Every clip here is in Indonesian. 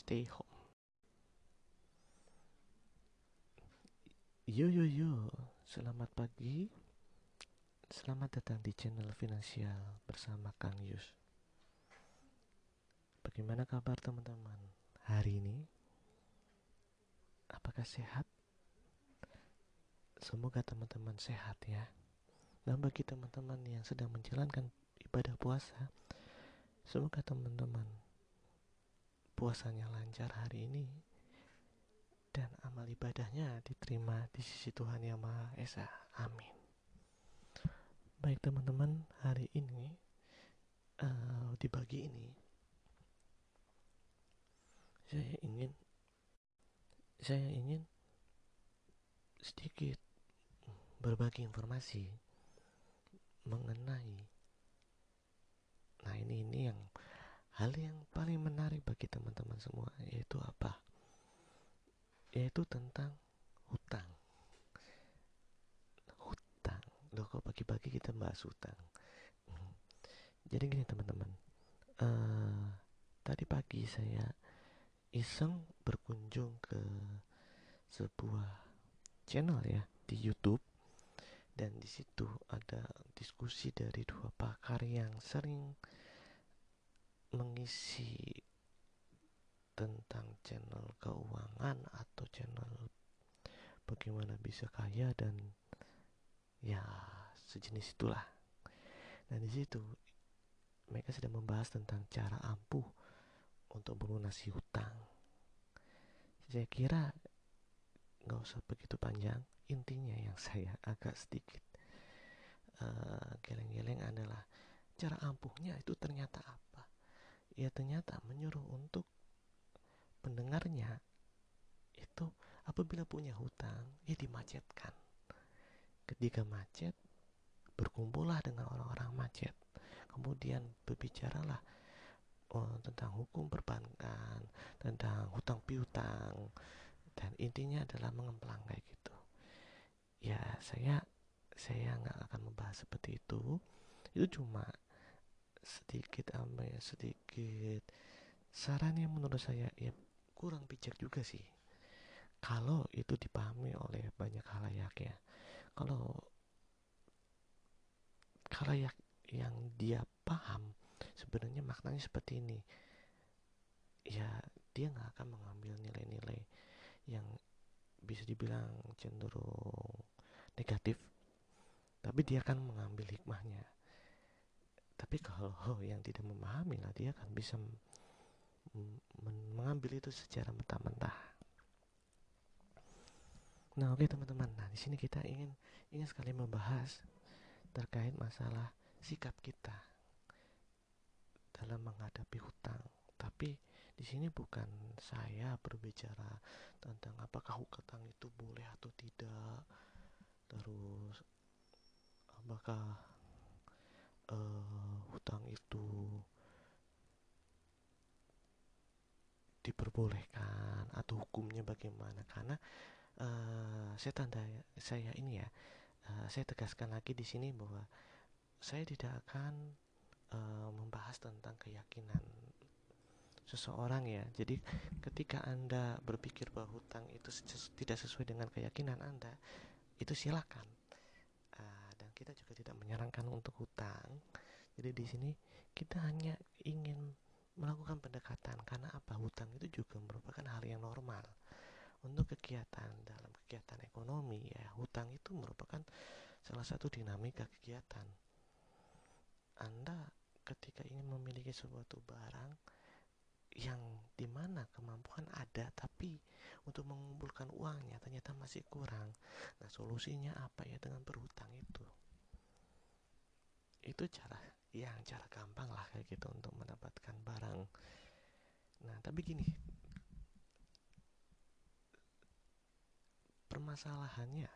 stay home. Yo yo yo, selamat pagi. Selamat datang di channel finansial bersama Kang Yus. Bagaimana kabar teman-teman hari ini? Apakah sehat? Semoga teman-teman sehat ya. Dan bagi teman-teman yang sedang menjalankan ibadah puasa, semoga teman-teman puasanya lancar hari ini dan amal ibadahnya diterima di sisi Tuhan Yang Maha Esa. Amin. Baik teman-teman, hari ini uh, di pagi ini saya ingin saya ingin sedikit berbagi informasi mengenai nah ini ini yang hal yang paling menarik bagi teman-teman semua yaitu apa? Yaitu tentang hutang. Hutang. Loh kok pagi-pagi kita bahas hutang? Jadi gini teman-teman. Uh, tadi pagi saya iseng berkunjung ke sebuah channel ya di YouTube dan di situ ada diskusi dari dua pakar yang sering mengisi tentang channel keuangan atau channel bagaimana bisa kaya dan ya sejenis itulah. Nah di situ mereka sedang membahas tentang cara ampuh untuk melunasi hutang. Saya kira nggak usah begitu panjang. Intinya yang saya agak sedikit uh, geleng-geleng adalah cara ampuhnya itu ternyata apa? ya ternyata menyuruh untuk pendengarnya itu apabila punya hutang ya dimacetkan. Ketika macet berkumpullah dengan orang-orang macet. Kemudian berbicaralah oh, tentang hukum perbankan tentang hutang piutang dan intinya adalah mengemplang kayak gitu. Ya saya saya nggak akan membahas seperti itu. Itu cuma sedikit apa ya sedikit saran yang menurut saya ya kurang bijak juga sih. Kalau itu dipahami oleh banyak halayak ya. Kalau halayak yang dia paham sebenarnya maknanya seperti ini. Ya dia nggak akan mengambil nilai-nilai yang bisa dibilang cenderung negatif tapi dia akan mengambil hikmahnya. Tapi kalau yang tidak memahami lah dia akan bisa mengambil itu secara mentah-mentah. Nah oke okay, teman-teman. Nah di sini kita ingin ingin sekali membahas terkait masalah sikap kita dalam menghadapi hutang. Tapi di sini bukan saya berbicara tentang apakah hutang itu boleh atau tidak. Terus apakah uh, hutang itu diperbolehkan atau hukumnya bagaimana? Karena uh, saya tanda saya ini ya uh, saya tegaskan lagi di sini bahwa saya tidak akan uh, membahas tentang keyakinan seseorang ya. Jadi ketika anda berpikir bahwa hutang itu tidak sesuai dengan keyakinan anda itu silakan. Kita juga tidak menyarankan untuk hutang. Jadi di sini kita hanya ingin melakukan pendekatan karena apa? Hutang itu juga merupakan hal yang normal. Untuk kegiatan dalam kegiatan ekonomi ya hutang itu merupakan salah satu dinamika kegiatan. Anda ketika ingin memiliki suatu barang yang di mana kemampuan ada tapi untuk mengumpulkan uangnya ternyata masih kurang nah solusinya apa ya dengan berhutang itu? Itu cara yang cara gampang lah kayak gitu untuk mendapatkan barang. Nah tapi gini. Permasalahannya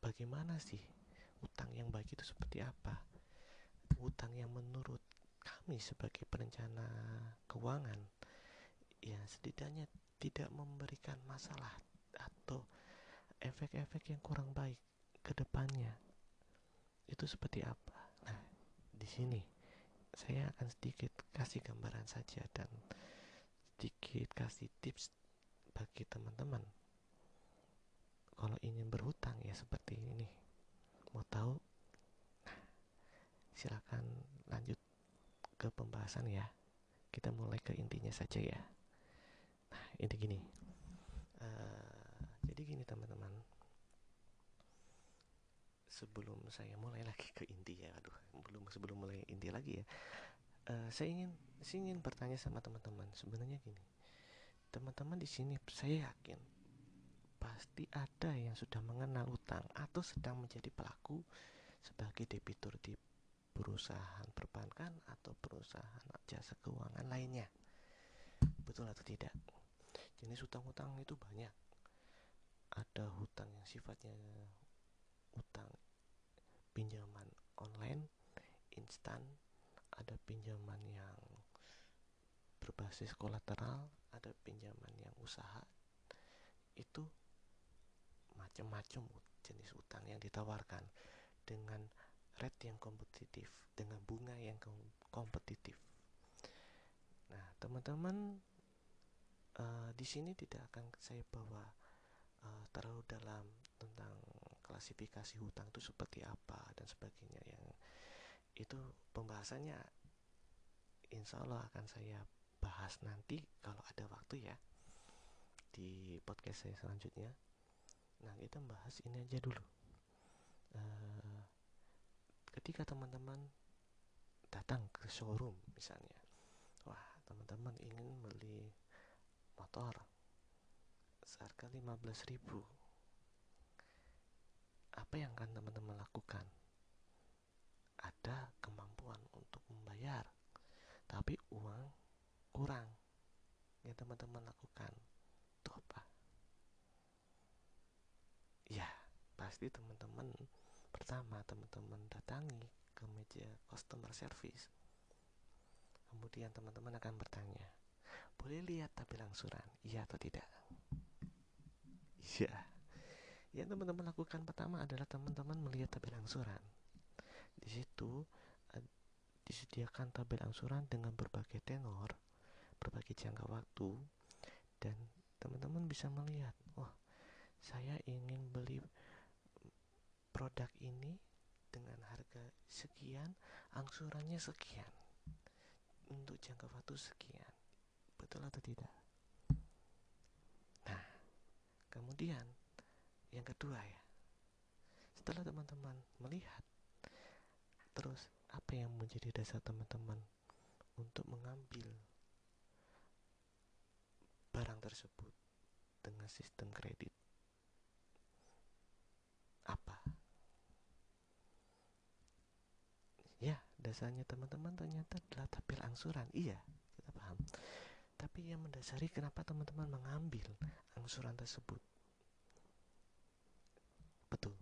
bagaimana sih utang yang baik itu seperti apa? Utang yang menurut kami sebagai perencana keuangan ya setidaknya tidak memberikan masalah atau efek-efek yang kurang baik ke depannya. Itu seperti apa? Di sini. Saya akan sedikit kasih gambaran saja dan sedikit kasih tips bagi teman-teman. Kalau ingin berhutang ya seperti ini. Mau tahu? Nah, silakan lanjut ke pembahasan ya. Kita mulai ke intinya saja ya. Nah ini gini. Uh, jadi gini teman-teman sebelum saya mulai lagi ke inti ya aduh belum sebelum mulai inti lagi ya uh, saya ingin saya ingin bertanya sama teman-teman sebenarnya gini teman-teman di sini saya yakin pasti ada yang sudah mengenal utang atau sedang menjadi pelaku sebagai debitur di perusahaan perbankan atau perusahaan jasa keuangan lainnya. Betul atau tidak? Jenis hutang-hutang itu banyak. Ada hutang yang sifatnya hutang pinjaman online instan, ada pinjaman yang berbasis kolateral, ada pinjaman yang usaha. Itu macam-macam jenis utang yang ditawarkan dengan rate yang kompetitif dengan bunga yang kompetitif. Nah, teman-teman uh, di sini tidak akan saya bawa uh, terlalu dalam tentang klasifikasi hutang itu seperti apa dan sebagainya. Yang itu pembahasannya insya Allah akan saya bahas nanti kalau ada waktu ya di podcast saya selanjutnya. Nah kita bahas ini aja dulu. Uh, ketika teman-teman datang ke showroom misalnya wah teman-teman ingin beli motor seharga 15.000 apa yang akan teman-teman lakukan ada kemampuan untuk membayar tapi uang kurang yang teman-teman lakukan itu apa ya pasti teman-teman Pertama, teman-teman datangi ke meja customer service. Kemudian teman-teman akan bertanya, boleh lihat tabel angsuran, iya atau tidak? Iya. Yang teman-teman lakukan pertama adalah teman-teman melihat tabel angsuran. Di situ disediakan tabel angsuran dengan berbagai tenor, berbagai jangka waktu, dan teman-teman bisa melihat, wah, saya ingin beli produk ini dengan harga sekian, angsurannya sekian. Untuk jangka waktu sekian. Betul atau tidak? Nah, kemudian yang kedua ya. Setelah teman-teman melihat terus apa yang menjadi dasar teman-teman untuk mengambil barang tersebut dengan sistem kredit dasarnya teman-teman ternyata adalah tabel angsuran. Iya kita paham. Tapi yang mendasari kenapa teman-teman mengambil angsuran tersebut betul.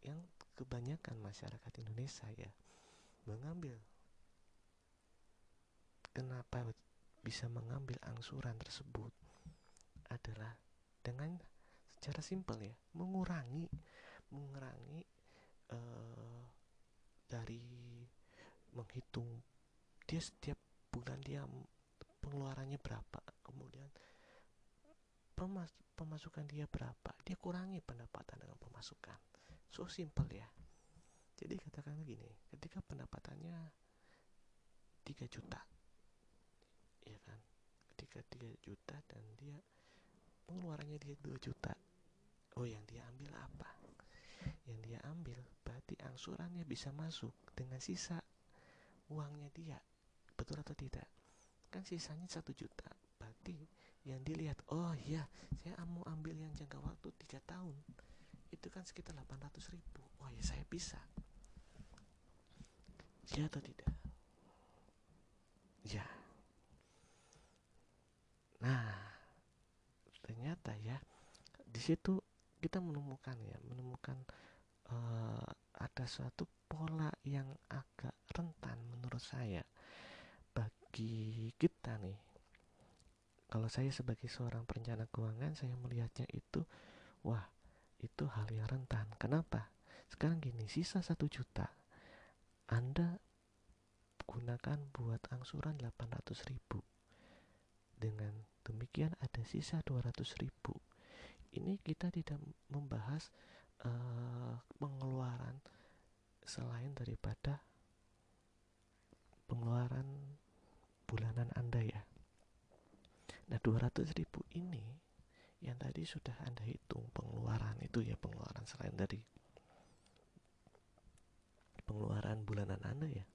Yang kebanyakan masyarakat Indonesia ya mengambil kenapa bisa mengambil angsuran tersebut adalah dengan secara simpel ya mengurangi mengurangi uh, dari menghitung dia setiap bulan dia pengeluarannya berapa kemudian pemas pemasukan dia berapa. Dia kurangi pendapatan dengan pemasukan. So simple ya. Jadi katakan gini ketika pendapatannya 3 juta ya kan? Ketika 3 juta dan dia pengeluarannya dia 2 juta. Oh yang dia ambil apa? Yang dia ambil berarti angsurannya bisa masuk dengan sisa uangnya dia. Betul atau tidak? Kan sisanya satu juta berarti yang dilihat oh iya saya mau ambil yang jangka waktu tiga tahun. Itu kan sekitar 800 ribu. Oh ya saya bisa. Ya atau tidak? Ya nah ternyata ya di situ kita menemukan ya menemukan uh, ada suatu pola yang agak rentan menurut saya bagi kita nih kalau saya sebagai seorang perencana keuangan saya melihatnya itu wah itu hal yang rentan. Kenapa? Sekarang gini sisa satu juta anda gunakan buat angsuran 800 ribu. Dengan demikian ada sisa 200 ribu. Ini kita tidak membahas uh, pengeluaran selain daripada pengeluaran bulanan Anda ya nah 200 ribu ini yang tadi sudah Anda hitung pengeluaran itu ya pengeluaran selain dari pengeluaran bulanan Anda ya.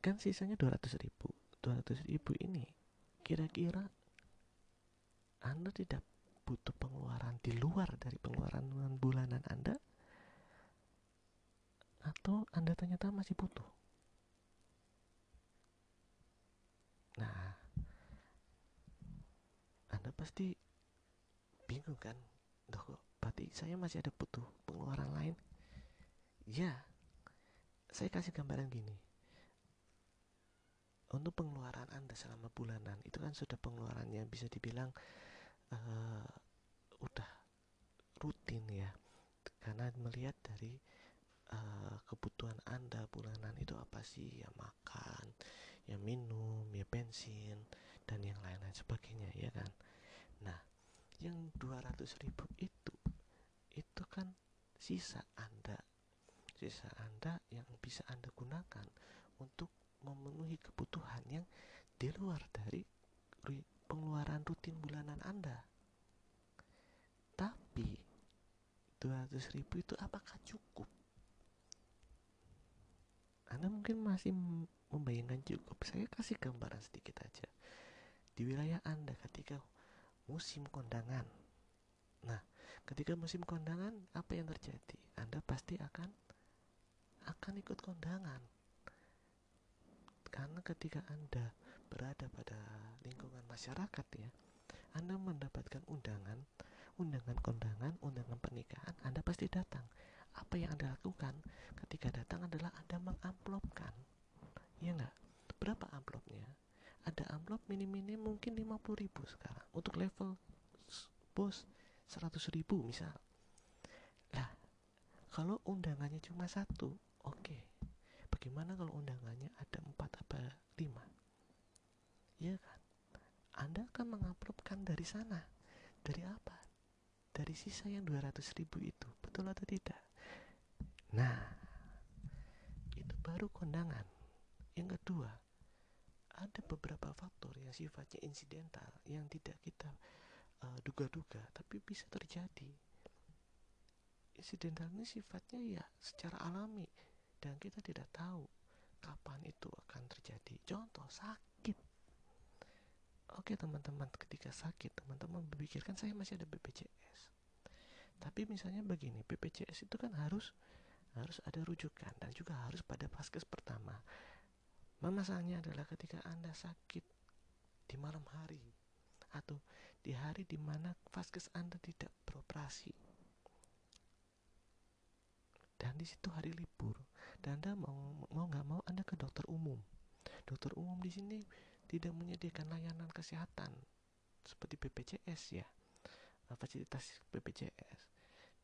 Kan sisanya 200 ribu. 200 ribu ini kira-kira Anda tidak butuh pengeluaran di luar dari pengeluaran bulanan Anda? Atau Anda ternyata masih butuh? Nah Anda pasti bingung kan? Duh kok berarti saya masih ada butuh pengeluaran lain? Ya saya kasih gambaran gini. Untuk pengeluaran Anda selama bulanan itu kan sudah pengeluarannya bisa dibilang uh, udah rutin ya. Karena melihat dari uh, kebutuhan Anda bulanan itu apa sih? Ya makan ya minum ya bensin dan yang lain-lain sebagainya ya kan nah yang 200 ribu itu itu kan sisa Anda sisa Anda yang bisa Anda gunakan untuk memenuhi kebutuhan yang di luar dari pengeluaran rutin bulanan Anda. Tapi 200 ribu itu apakah cukup? Anda mungkin masih membayangkan cukup. Saya kasih gambaran sedikit aja. Di wilayah Anda ketika musim kondangan. Nah, ketika musim kondangan apa yang terjadi? Anda pasti akan akan ikut kondangan karena ketika Anda berada pada lingkungan masyarakat ya, Anda mendapatkan undangan, undangan kondangan, undangan pernikahan, Anda pasti datang. Apa yang Anda lakukan ketika datang adalah Anda mengamplopkan. Iya enggak? Berapa amplopnya? Ada amplop minim-minim mungkin 50 ribu sekarang. Untuk level bos 100 ribu misal. Lah, kalau undangannya cuma satu, oke. Okay Bagaimana kalau undangannya ada empat apa lima? Ya kan? Anda akan mengamplopkan dari sana. Dari apa? Dari sisa yang 200 ribu itu. Betul atau tidak? Nah, itu baru kondangan. Yang kedua, ada beberapa faktor yang sifatnya insidental yang tidak kita uh, duga-duga tapi bisa terjadi. Insidental ini sifatnya ya secara alami dan kita tidak tahu kapan itu akan terjadi. Contoh sakit. Oke teman-teman, ketika sakit teman-teman berpikirkan saya masih ada BPJS. Tapi misalnya begini, BPJS itu kan harus harus ada rujukan dan juga harus pada vaskes pertama. Masalahnya adalah ketika Anda sakit di malam hari atau di hari di mana vaskes Anda tidak beroperasi. Dan di situ hari libur. Dan anda mau mau nggak mau anda ke dokter umum. Dokter umum di sini tidak menyediakan layanan kesehatan seperti BPJS ya eh, fasilitas BPJS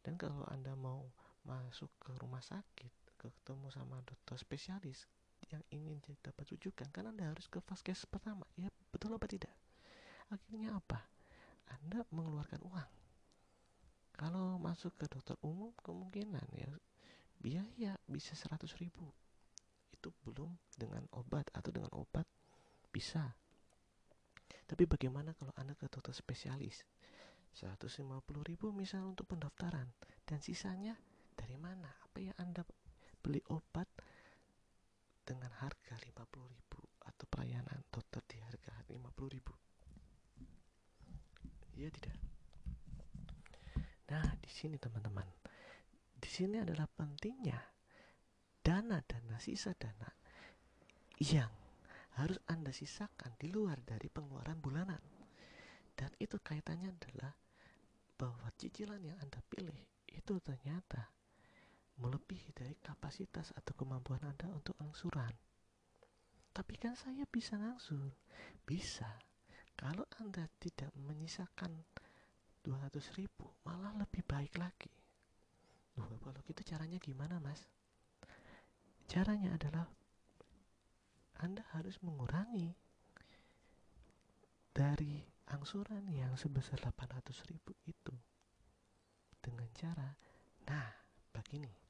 dan kalau anda mau masuk ke rumah sakit ketemu sama dokter spesialis yang ingin dapat rujukan kan anda harus ke vaskes pertama. Ya betul apa tidak? Akhirnya apa? Anda mengeluarkan uang. Kalau masuk ke dokter umum kemungkinan ya biaya bisa 100 ribu. Itu belum dengan obat atau dengan obat bisa. Tapi bagaimana kalau anda ke dokter spesialis? 150 ribu misal untuk pendaftaran. Dan sisanya dari mana? Apa yang anda beli obat dengan harga 50 ribu atau pelayanan dokter di harga 50 ribu? Iya tidak? Nah di sini teman-teman. Di sini adalah pentingnya dana-dana sisa dana yang harus Anda sisakan di luar dari pengeluaran bulanan. Dan itu kaitannya adalah bahwa cicilan yang Anda pilih itu ternyata melebihi dari kapasitas atau kemampuan Anda untuk angsuran. Tapi kan saya bisa ngangsur. Bisa. Kalau Anda tidak menyisakan 200 ribu, malah lebih baik lagi. Loh, kalau gitu caranya gimana, Mas? Caranya adalah Anda harus mengurangi dari angsuran yang sebesar 800 ribu itu dengan cara nah begini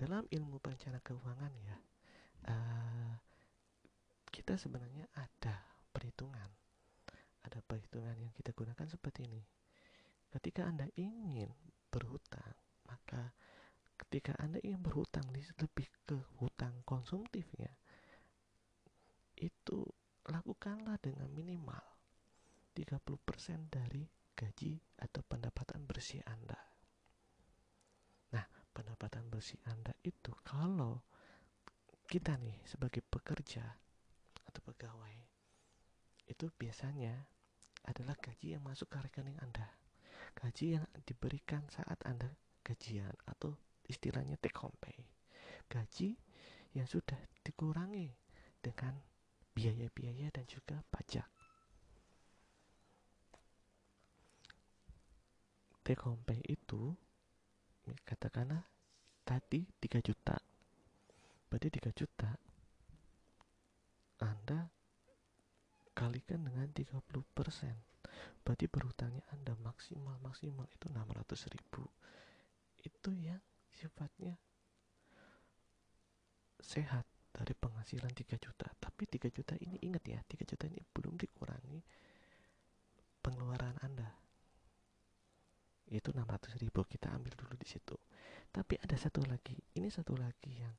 dalam ilmu perencanaan keuangan ya uh, kita sebenarnya ada perhitungan ada perhitungan yang kita gunakan seperti ini ketika anda ingin berhutang maka ketika anda ingin berhutang lebih ke hutang konsumtifnya itu lakukanlah dengan minimal 30% dari gaji atau pendapatan bersih Anda. Pendapatan bersih Anda itu kalau kita nih sebagai pekerja atau pegawai itu biasanya adalah gaji yang masuk ke rekening Anda. Gaji yang diberikan saat Anda gajian atau istilahnya take home pay. Gaji yang sudah dikurangi dengan biaya-biaya dan juga pajak. Take home pay itu katakanlah tadi 3 juta. Berarti 3 juta. Anda kalikan dengan 30 persen. Berarti berhutangnya Anda maksimal maksimal itu 600 ribu. Itu yang sifatnya sehat dari penghasilan 3 juta. Tapi 3 juta ini ingat ya 3 juta ini belum dikurangi pengeluaran anda itu 600 ribu kita ambil dulu di situ. Tapi ada satu lagi ini satu lagi yang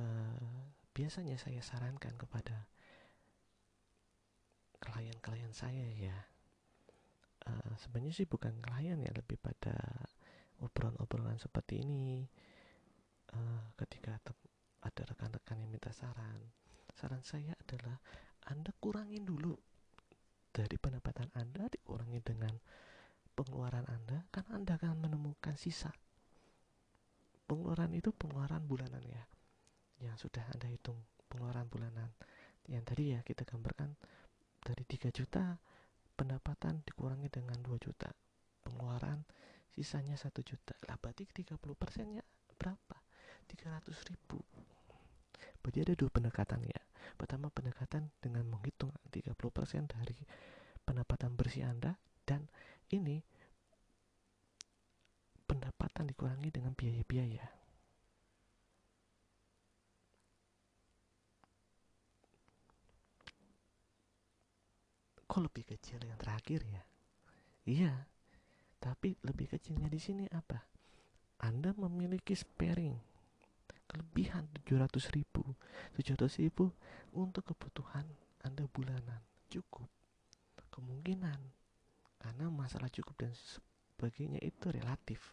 uh, biasanya saya sarankan kepada klien-klien saya ya. Uh, sebenarnya sih bukan klien ya lebih pada obrolan-obrolan seperti ini. Uh, ketika ada rekan-rekan yang minta saran. Saran saya adalah anda kurangin dulu dari pendapatan anda dikurangi dengan pengeluaran anda kan anda akan menemukan sisa. Pengeluaran itu pengeluaran bulanan ya. Yang sudah anda hitung pengeluaran bulanan. Yang tadi ya kita gambarkan dari 3 juta pendapatan dikurangi dengan 2 juta. Pengeluaran sisanya satu juta. Lah berarti 30 persennya berapa? 300 ribu. Berarti ada dua pendekatan ya. Pertama pendekatan dengan menghitung 30 persen dari pendapatan bersih anda dan ini pendapatan dikurangi dengan biaya-biaya. Kok lebih kecil yang terakhir ya? Iya tapi lebih kecilnya di sini apa? Anda memiliki sparing kelebihan 700 ribu. 700 ribu untuk kebutuhan Anda bulanan. Cukup. Kemungkinan karena masalah cukup dan sebagainya itu relatif.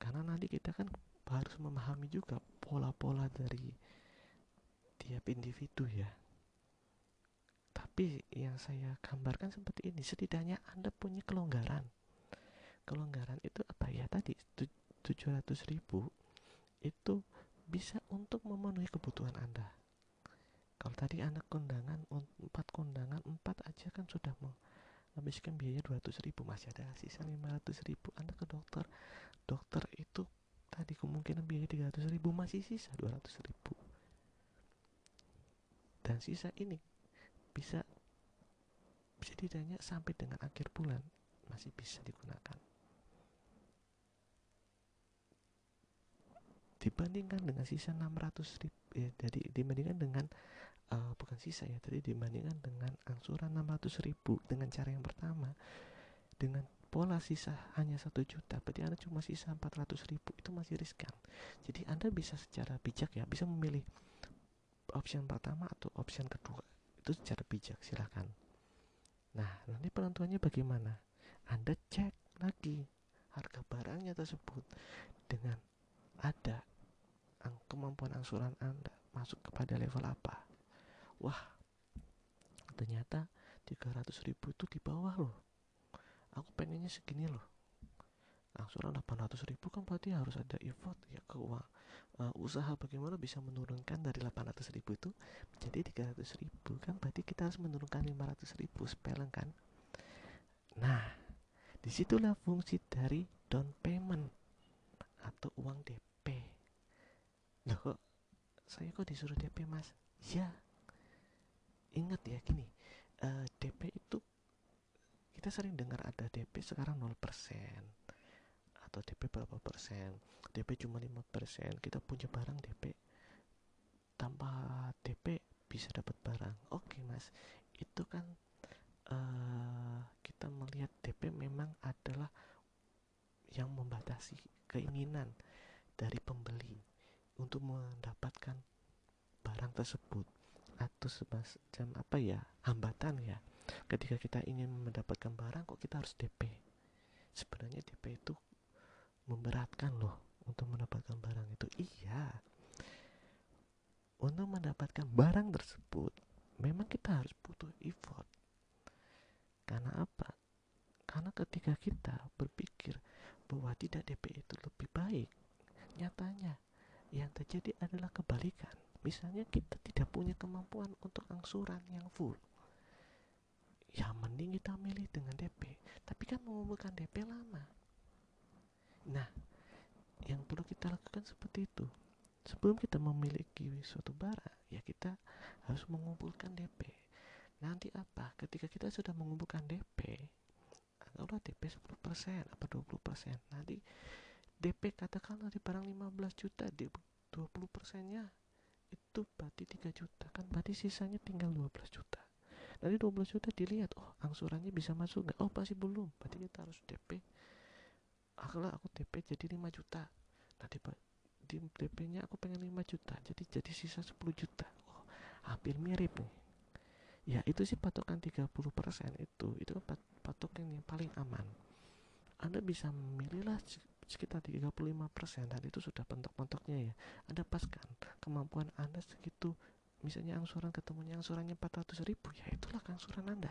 Karena nanti kita kan harus memahami juga pola-pola dari tiap individu ya. Tapi yang saya gambarkan seperti ini setidaknya anda punya kelonggaran. Kelonggaran itu apa? Ya tadi 700 ribu itu bisa untuk memenuhi kebutuhan anda. Kalau tadi anda kondangan empat kondangan empat aja kan sudah menghabiskan biaya 200 ribu masih ada sisa 500 ribu. Anda ke dokter dokter itu tadi kemungkinan biaya 300 ribu masih sisa 200 ribu. Dan sisa ini bisa bisa setidaknya sampai dengan akhir bulan masih bisa digunakan. Dibandingkan dengan sisa 600 ribu ya, jadi dibandingkan dengan uh, bukan sisa ya tadi dibandingkan dengan angsuran 600 ribu dengan cara yang pertama dengan pola sisa hanya satu juta berarti anda cuma sisa 400 ribu itu masih riskan. Jadi anda bisa secara bijak ya bisa memilih opsi pertama atau opsi kedua itu secara bijak silahkan. Nah nanti penentuannya bagaimana? Anda cek lagi harga barangnya tersebut dengan ada kemampuan angsuran anda masuk kepada level apa wah ternyata 300 ribu itu di bawah loh. Aku pengennya segini loh. Angsuran 800 ribu kan berarti harus ada effort ya ke uang uh, usaha bagaimana bisa menurunkan dari 800 ribu itu menjadi 300 ribu. Kan berarti kita harus menurunkan 500 ribu sepeleng kan? Nah di situlah fungsi dari down payment atau uang DP loh kok saya kok disuruh DP mas? Ya ingat ya gini uh, eh, DP itu kita sering dengar ada DP sekarang 0% atau DP berapa persen. DP cuma 5 persen. Kita punya barang DP tanpa DP bisa dapat barang. Oke okay, mas. Itu kan uh, kita melihat DP memang adalah yang membatasi keinginan dari pembeli untuk mendapatkan barang tersebut atau semacam apa ya hambatan ya. Ketika kita ingin mendapatkan barang kok kita harus DP sebenarnya DP itu memberatkan loh untuk mendapatkan barang itu. Iya. Untuk mendapatkan barang tersebut memang kita harus butuh effort. Karena apa? Karena ketika kita berpikir bahwa tidak DP itu lebih baik nyatanya yang terjadi adalah kebalikan. Misalnya kita kemampuan untuk angsuran yang full. Ya mending kita milih dengan DP tapi kan mengumpulkan DP lama. Nah yang perlu kita lakukan seperti itu. Sebelum kita memiliki suatu barang ya kita harus mengumpulkan DP nanti apa? Ketika kita sudah mengumpulkan DP anggaplah DP 10% apa 20% nanti DP katakanlah di barang 15 juta di 20 persennya itu berarti 3 juta kan? Berarti sisanya tinggal 12 juta. Nanti 12 juta dilihat oh angsurannya bisa masuk nggak? Oh masih belum. Berarti kita harus DP akhirnya aku DP jadi 5 juta. Nanti di DP nya aku pengen 5 juta jadi jadi sisa 10 juta. Oh hampir mirip nih. Ya itu sih patokan 30% itu. Itu patokan yang paling aman. Anda bisa memilihlah sekitar 35% dan itu sudah pentok-pentoknya ya. Anda paskan kemampuan Anda segitu. Misalnya angsuran ketemunya angsurannya 400 ribu ya itulah angsuran Anda.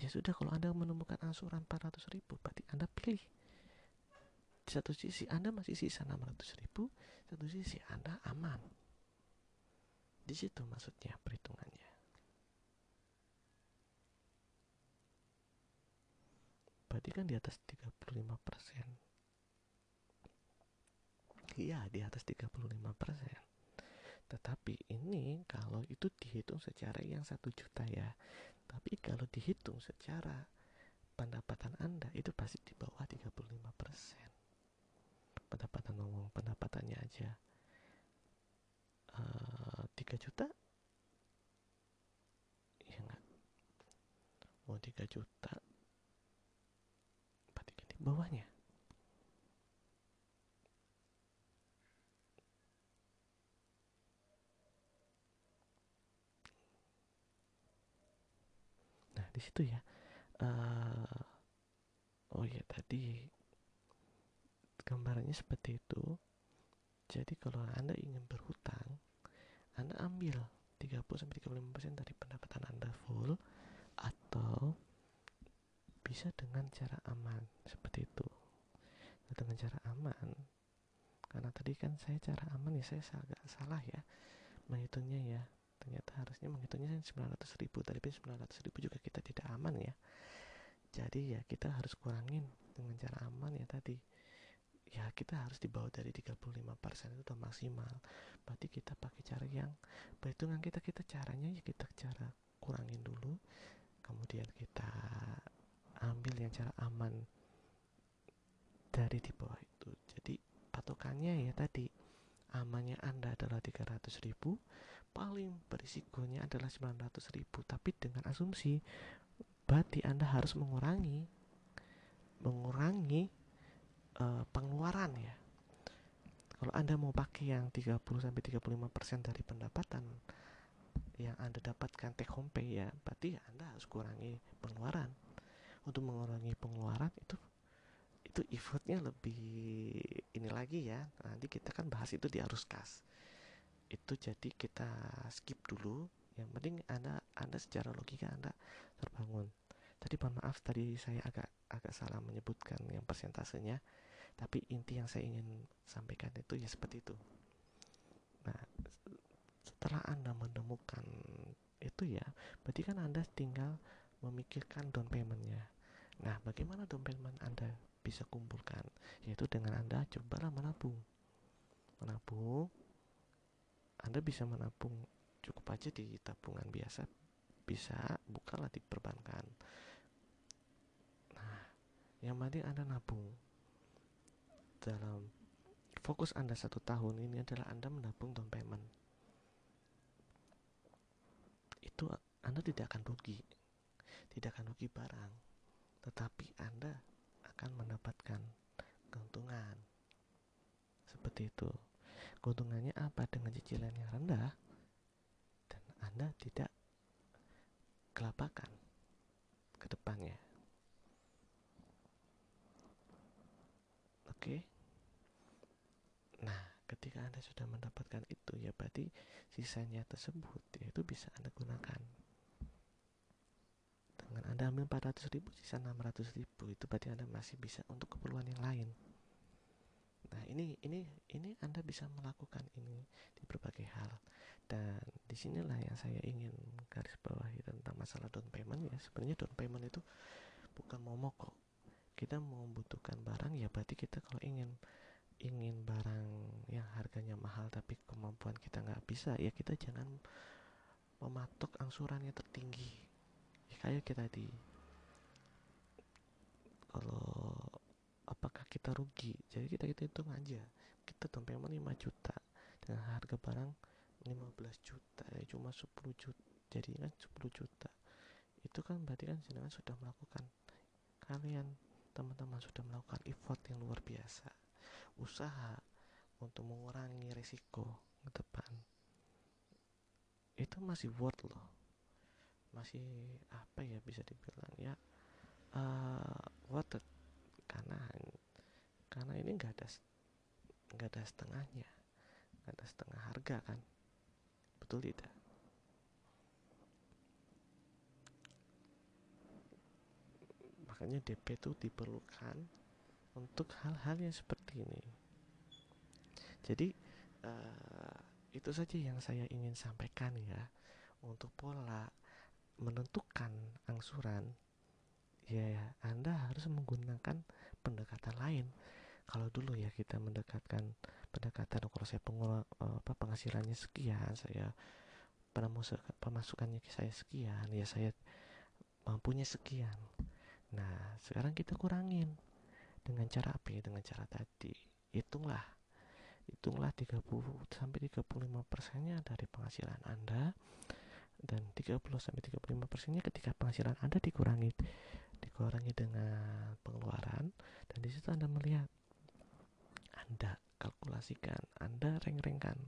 Ya sudah kalau Anda menemukan angsuran 400 ribu berarti Anda pilih. Di satu sisi Anda masih sisa 600 ribu satu sisi Anda aman. Di situ maksudnya perhitungannya berarti kan di atas 35 persen. Iya di atas 35 persen. Tetapi ini kalau itu dihitung secara yang satu juta ya. Tapi kalau dihitung secara pendapatan anda itu pasti di bawah 35 persen. Pendapatan ngomong pendapatannya aja. Uh, eh, 3 juta? Ya enggak mau 3 juta bawahnya. Nah, di situ ya. Uh, oh ya, tadi gambarannya seperti itu. Jadi kalau Anda ingin berhutang, Anda ambil 30 sampai 35% dari pendapatan Anda full atau bisa dengan cara aman seperti itu. Dengan cara aman. Karena tadi kan saya cara aman ya saya agak salah ya menghitungnya ya. Ternyata harusnya menghitungnya 900 ribu tapi 900 ribu juga kita tidak aman ya. Jadi ya kita harus kurangin dengan cara aman ya tadi. Ya kita harus dibawa dari 35% itu udah maksimal. Berarti kita pakai cara yang perhitungan kita kita caranya ya kita cara kurangin dulu. Kemudian kita ambil yang cara aman dari di bawah itu. Jadi patokannya ya tadi amannya anda adalah 300 ribu paling berisikonya adalah 900 ribu. Tapi dengan asumsi berarti anda harus mengurangi mengurangi uh, pengeluaran ya. Kalau anda mau pakai yang 30 sampai 35 persen dari pendapatan yang anda dapatkan take home pay ya berarti anda harus kurangi pengeluaran untuk mengurangi pengeluaran itu itu effortnya lebih ini lagi ya. Nanti kita kan bahas itu di arus kas. Itu jadi kita skip dulu. Yang penting anda anda secara logika anda terbangun. Tadi mohon maaf tadi saya agak agak salah menyebutkan yang persentasenya. Tapi inti yang saya ingin sampaikan itu ya seperti itu. Nah setelah anda menemukan itu ya berarti kan anda tinggal memikirkan down paymentnya. Nah, bagaimana payment Anda bisa kumpulkan? Yaitu dengan Anda cobalah menabung. Menabung. Anda bisa menabung cukup aja di tabungan biasa. Bisa bukalah di perbankan nah yang penting anda nabung. Dalam fokus anda satu tahun ini adalah anda menabung down payment itu anda tidak akan rugi. Tidak akan rugi barang tetapi anda akan mendapatkan keuntungan seperti itu keuntungannya apa dengan cicilan yang rendah dan anda tidak kelabakan ke depannya. Oke. Nah, ketika Anda sudah mendapatkan itu ya berarti sisanya tersebut ya itu bisa Anda gunakan. Dengan Anda ambil 400 ribu, sisa 600 ribu itu berarti Anda masih bisa untuk keperluan yang lain. Nah, ini ini ini Anda bisa melakukan ini di berbagai hal. Dan di sinilah yang saya ingin garis bawahi tentang masalah down payment ya. Sebenarnya down payment itu bukan momok kok kita membutuhkan barang ya berarti kita kalau ingin ingin barang yang harganya mahal tapi kemampuan kita nggak bisa ya kita jangan mematok angsurannya tertinggi kayak kita tadi kalau apakah kita rugi? Jadi kita kita hitung aja. Kita payment 5 juta dengan harga barang 15 juta ya cuma 10 juta. Jadi kan 10 juta. Itu kan berarti kan jenengan sudah melakukan kalian teman-teman sudah melakukan effort yang luar biasa. Usaha untuk mengurangi resiko ke depan. Itu masih worth loh masih apa ya bisa dibilang ya uh, worth karena karena ini nggak ada nggak ada setengahnya nggak ada setengah harga kan betul tidak? Makanya DP itu diperlukan untuk hal-hal yang seperti ini. Jadi uh, itu saja yang saya ingin sampaikan ya untuk pola menentukan angsuran ya Anda harus menggunakan pendekatan lain. Kalau dulu ya kita mendekatkan pendekatan kalau saya pengelola eh, apa penghasilannya sekian saya pemasukannya saya sekian ya saya mampunya sekian. Nah sekarang kita kurangin dengan cara apa ya? Dengan cara tadi hitunglah hitunglah 30 sampai 35 persennya dari penghasilan anda dan 30 sampai 35 persennya ketika penghasilan anda dikurangi dikurangi dengan pengeluaran dan di situ anda melihat anda kalkulasikan, Anda reng-rengkan,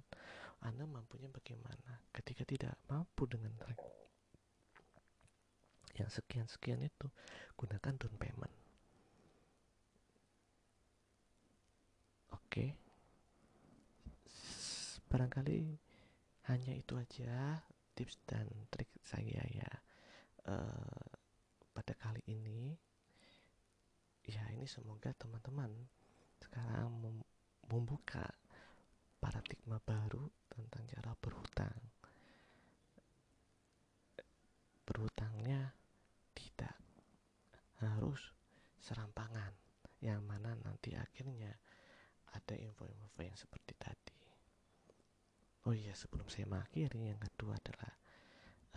Anda mampunya bagaimana. Ketika tidak mampu dengan reng yang sekian-sekian itu, gunakan down payment. Oke, barangkali hanya itu aja tips dan trik saya ya uh, pada kali ini. Ya ini semoga teman-teman sekarang membuka paradigma baru tentang cara berhutang. Berhutangnya tidak harus serampangan, yang mana nanti akhirnya ada info-info yang seperti tadi. Oh iya, sebelum saya mengakhiri, yang kedua adalah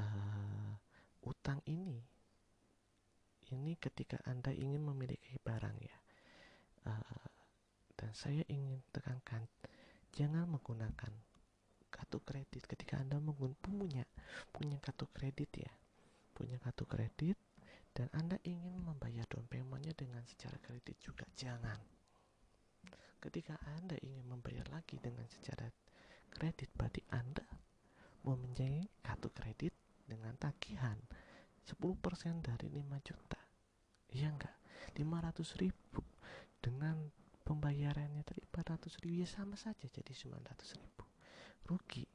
uh, utang ini. Ini ketika Anda ingin memiliki barang ya. Uh, dan saya ingin tekankan jangan menggunakan kartu kredit ketika anda punya punya kartu kredit ya punya kartu kredit dan anda ingin membayar down paymentnya dengan secara kredit juga jangan ketika anda ingin membayar lagi dengan secara kredit berarti anda mempunyai kartu kredit dengan tagihan 10% dari 5 juta. Iya enggak 500 ribu. Dengan pembayarannya tadi 400 ribu ya sama saja jadi 900 ribu. Rugi.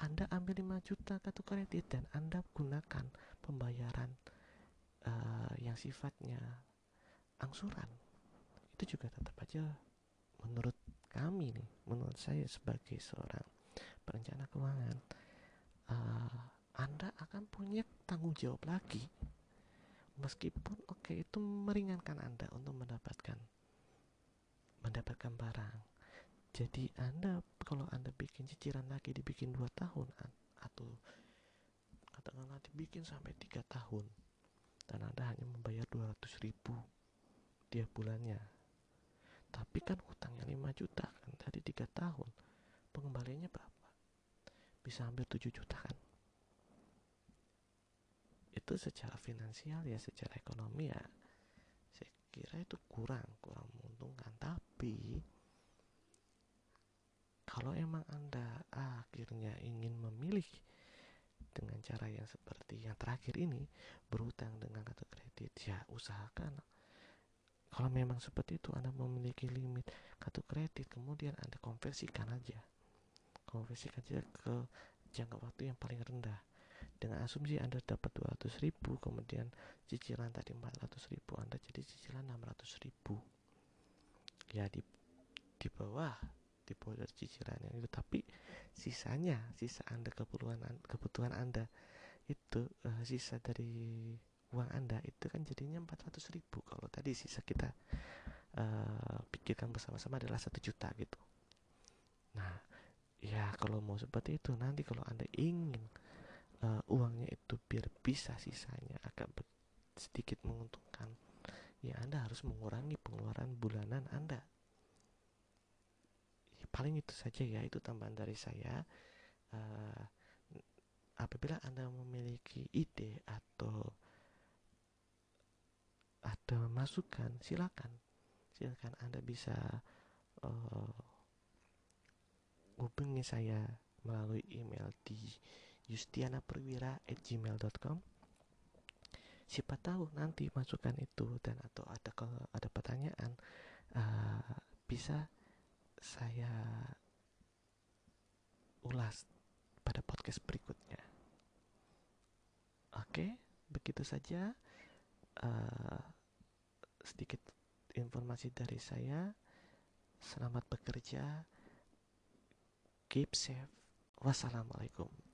Anda ambil 5 juta kartu kredit dan anda gunakan pembayaran uh, yang sifatnya angsuran. Itu juga tetap aja menurut kami nih menurut saya sebagai seorang perencana keuangan. Uh, anda akan punya tanggung jawab lagi. Meskipun oke okay, itu meringankan anda untuk mendapatkan mendapatkan barang. Jadi anda kalau anda bikin cicilan lagi dibikin dua tahun atau katakanlah dibikin sampai tiga tahun dan anda hanya membayar 200 ribu tiap bulannya. Tapi kan hutangnya 5 juta kan tadi tiga tahun. Pengembaliannya berapa bisa hampir 7 juta kan? Itu secara finansial ya secara ekonomi ya saya kira itu kurang kurang menguntungkan. Tapi kalau emang anda akhirnya ingin memilih dengan cara yang seperti yang terakhir ini berutang dengan kartu kredit ya usahakan. Kalau memang seperti itu anda memiliki limit kartu kredit kemudian anda konversikan aja konversikan aja ke jangka waktu yang paling rendah. Dengan asumsi anda dapat 200 ribu kemudian cicilan tadi 400 ribu anda jadi cicilan 600 ribu. Ya di di bawah di dari cicilan yang itu. Tapi sisanya sisa anda kebutuhan kebutuhan anda itu uh, sisa dari uang anda itu kan jadinya 400 ribu. Kalau tadi sisa kita uh, pikirkan bersama-sama adalah satu juta gitu. Nah ya kalau mau seperti itu nanti kalau anda ingin uh, uangnya itu biar bisa sisanya agak sedikit menguntungkan ya anda harus mengurangi pengeluaran bulanan anda. Paling itu saja ya itu tambahan dari saya. Uh, apabila anda memiliki ide atau ada masukan silakan. Silakan anda bisa uh, hubungi saya melalui email di justianaperwira@gmail.com siapa tahu nanti masukan itu dan atau ada ada pertanyaan uh, bisa saya ulas pada podcast berikutnya. Oke, begitu saja uh, sedikit informasi dari saya. Selamat bekerja, keep safe. Wassalamualaikum.